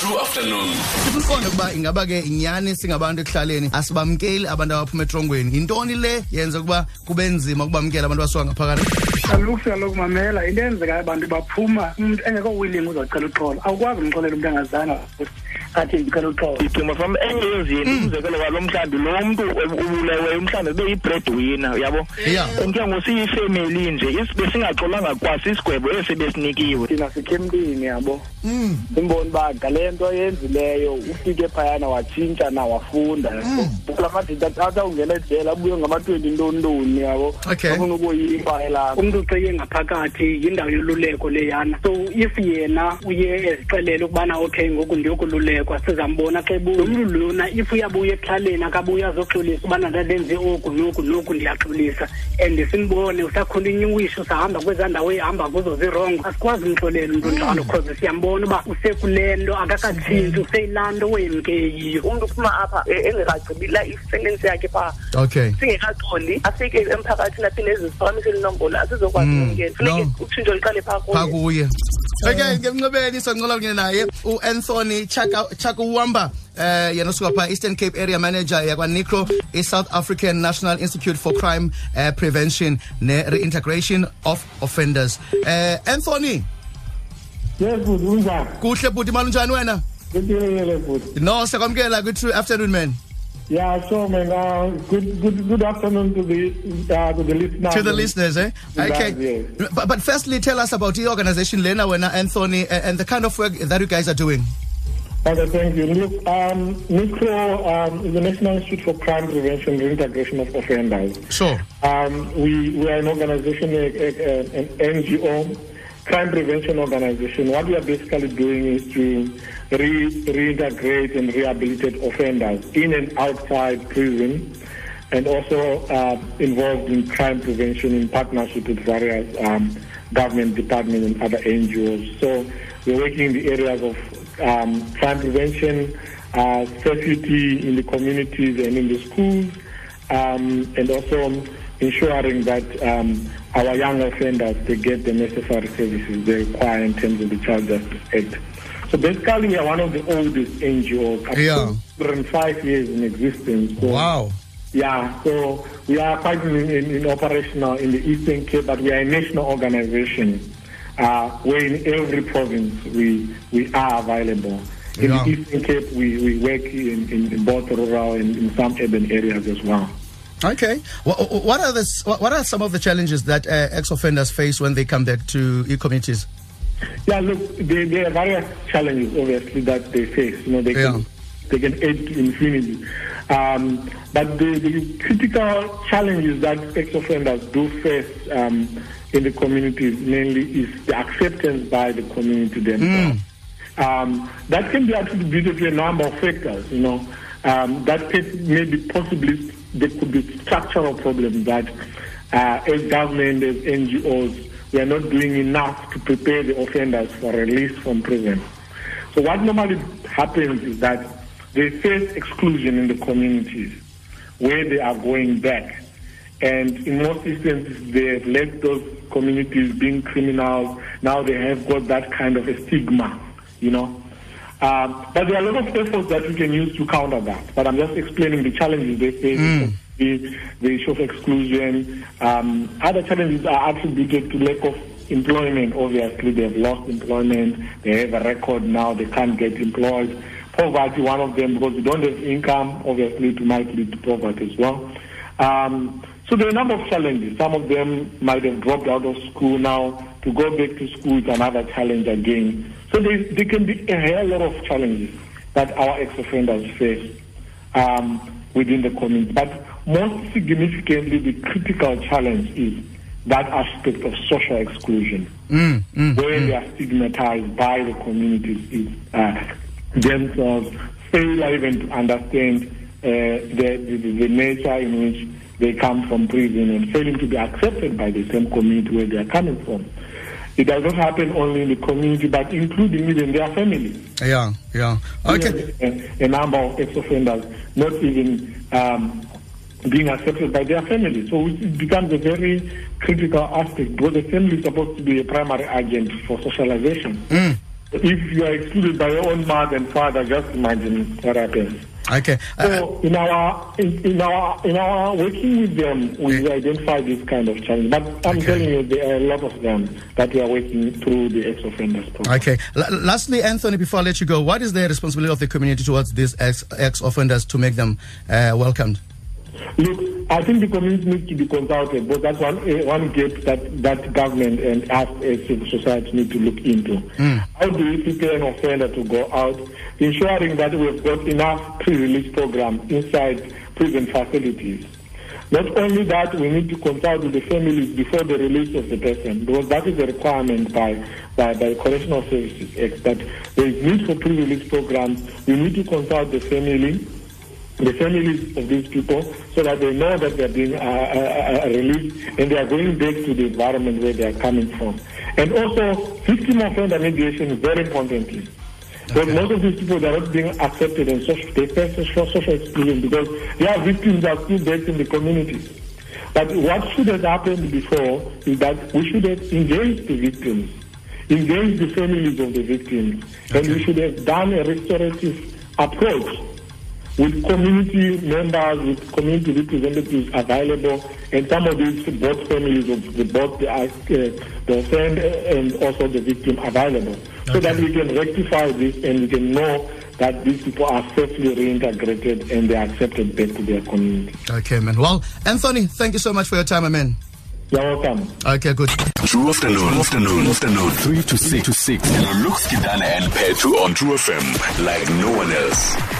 true afternoon. Siqonde ukuba ingaba ke inyani singabantu ekuhlaleni? Asibamkeli abantu abaphuma etrongweni. Yintoni le yenza ukuba kube nzima ukubamkela abantu abasuka ngaphakathi? Kaloku siyaloku mamela into eyenzekayo abantu baphuma umntu engekho willing uzocela uxolo awukwazi umxolela umntu angazanga athi ndicela uxolo igcuma from enye yezinto umzekelo walo mhlawumbi lo mntu ubuleweyo mhlawumbi ube yi-breadwinner uyabo? Yeah. and ke ngosiyifemeli nje besingaxolanga kwasisigwebo esi besinikiwe. Thina sikhemlini yabo imboni uba ngale nto yenzileyo ufike phayana watshintsha na wafunda. Kula madida athatha ungena ejela abuye ngama-twenty ntontoni yabo Okay. afuna ukuyifa elapha umntu uceye ngaphakathi yindawo yoluleko leyana. So if yena uye ezixelele ukubana okay ngoku ndiyokululekwa sizambona xa ebuya umntu mntu lona if uyabuya ekuhlaleni akabuya azoxolisa ubana ndandenze oku noku noku ndiyaxolisa. And simbone usakhona inyuwisho usahamba kwezaa ndawo ehamba kuzo zirongo asikwazi umxolela umntu njalo cause siyambona uba usekule nto akakatshintshi useyilaa nto wemkeyiyo umntu uphuma apha e- engekagqibila isentensi yakhe phaa okay. Singekaxoli afike emphakathini aphinde eziziphakamisele inombolo asizokwazi umkela funeke utshintsho liqale phaa kuye. Kuye. Okay ngemnxibeni soncola kunye naye uanthony Chaka- chakuwamba eh yena usuka phaa eastern cape area manager yakwanicro i-south african national institute for crime uh, prevention ne-reintegration of offenders eh anthony Yes, good. Unjani? kuhle bhuti malunjani wena Ngiyelele futhi. no siyakwamkela kwi-true afternoon man Yeah, so man, uh, good, good, good afternoon to the uh, to the listeners. to the listeners eh okay yes. but, but firstly tell us about the organization lena wena anthony and, and the kind of work that you guys are doing Okay, thank you. Look, um, NICRO um, is the National Institute for Crime Prevention and Reintegration of Offenders. sure Um, we, we are an organization, a, a, a- an NGO, crime prevention organization. What we are basically doing is to re, reintegrate and rehabilitate offenders in and outside prison and also uh, involved in crime prevention in partnership with various um, government departments and other NGOs. So we're working in the areas of um, crime prevention, uh, safety in the communities and in the schools, um, and also ensuring that um, our young offenders they get the necessary services they require in terms of the Child Justice Act. So basically, we are one of the oldest NGOs. Yeah. 105 years in existence. So, wow Yeah, so we are quite in, in, in operational in the Eastern Cape, but we are a national organization uh, where in every province we we are available. In Yeah. the Eastern Cape, we, we work in, in, in both rural and in some urban areas as well. Okay. What, what are the what are some of the challenges that uh, ex-offenders face when they come back to e communities? Yeah, look, there, there are various challenges, obviously, that they face. You know, they Yeah. can they can add to infinity. Um, but the, the critical challenges that ex-offenders do face um, in the community mainly is the acceptance by the community themselves. Um, that can be attributed to a number of factors. You know, um, that can maybe possibly there could be structural problems that, uh, as government, as NGOs, we are not doing enough to prepare the offenders for release from prison. So what normally happens is that they face exclusion in the communities where they are going back. And in most instances, they have left those communities being criminals. Now they have got that kind of a stigma, you know. Um, but there are a lot of efforts that we can use to counter that. But I'm just explaining the challenges they face, the, the issue of exclusion. Um, other challenges are attributed to lack of employment. Obviously, they have lost employment. They have a record now. They can't get employed. Poverty, one of them, because they don't have income. Obviously, it might lead to poverty as well. Um, so there are a number of challenges. Some of them might have dropped out of school now. To go back to school is another challenge again. So there, there can be a hell lot of challenges that our ex-offenders face um, within the community. But most significantly, the critical challenge is that aspect of social exclusion, where they are stigmatized by the communities is, uh, themselves, fail even to understand uh, the, the, the nature in which they come from prison and failing to be accepted by the same community where they are coming from. It does not happen only in the community, but including even their family. Yeah, yeah. Okay. A, a number of ex-offenders not even um, being accepted by their family. So it becomes a very critical aspect because the family is supposed to be a primary agent for socialization. If you are excluded by your own mother and father, just imagine what happens. Okay. Uh, So in our in, in our in our working with them, we identify this kind of challenge. But I'm Okay. telling you, there are a lot of them that we are working through the ex-offenders program. Okay. L- lastly, Anthony, before I let you go, what is the responsibility of the community towards these ex ex offenders to make them uh, welcomed? Look, I think the community needs to be consulted, but that's one uh, one gap that that government and us as civil society need to look into. How do we prepare an offender to go out, ensuring that we've got enough pre-release program inside prison facilities? Not only that, we need to consult with the families before the release of the person, because that is a requirement by by, by Correctional Services Act that there is need for pre-release programs. We need to consult the family the families of these people so that they know that they're being uh, uh, uh, released and they are going back to the environment where they are coming from. And also, victim offender mediation is very importantly. Because Okay. most of these people they are not being accepted and social, they face social, social exclusion because their victims are still based in the communities. But what should have happened before is that we should have engaged the victims, engaged the families of the victims, and we should have done a restorative approach with community members, with community representatives available, and some of these both families of the both the, uh, the offender and also the victim available, so that we can rectify this and we can know that these people are safely reintegrated and they are accepted back to their community. Okay, man. Well, Anthony, thank you so much for your time, man. You're welcome. Okay, good. True afternoon, afternoon, afternoon, 3 to 6 to 6. Lux Kidana and Petu on True FM like no one else.